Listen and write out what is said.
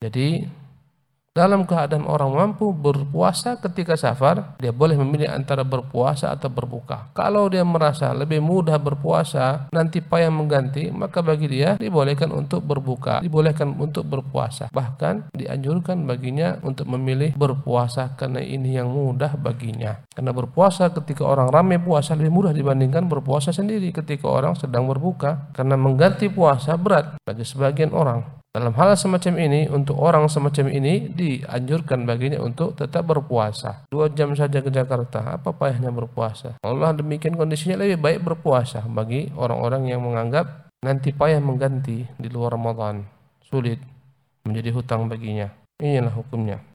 Jadi dalam keadaan orang mampu berpuasa ketika safar, dia boleh memilih antara berpuasa atau berbuka. Kalau dia merasa lebih mudah berpuasa, nanti payah mengganti, maka bagi dia dibolehkan untuk berbuka, dibolehkan untuk berpuasa. Bahkan dianjurkan baginya untuk memilih berpuasa karena ini yang mudah baginya. Karena berpuasa ketika orang ramai puasa lebih mudah dibandingkan berpuasa sendiri ketika orang sedang berbuka. Karena mengganti puasa berat bagi sebagian orang. Dalam hal semacam ini, untuk orang semacam ini dianjurkan baginya untuk tetap berpuasa. Dua jam saja ke Jakarta, apa payahnya berpuasa? Allah demikian kondisinya lebih baik berpuasa bagi orang-orang yang menganggap nanti payah mengganti di luar Ramadan. Sulit menjadi hutang baginya. Inilah hukumnya.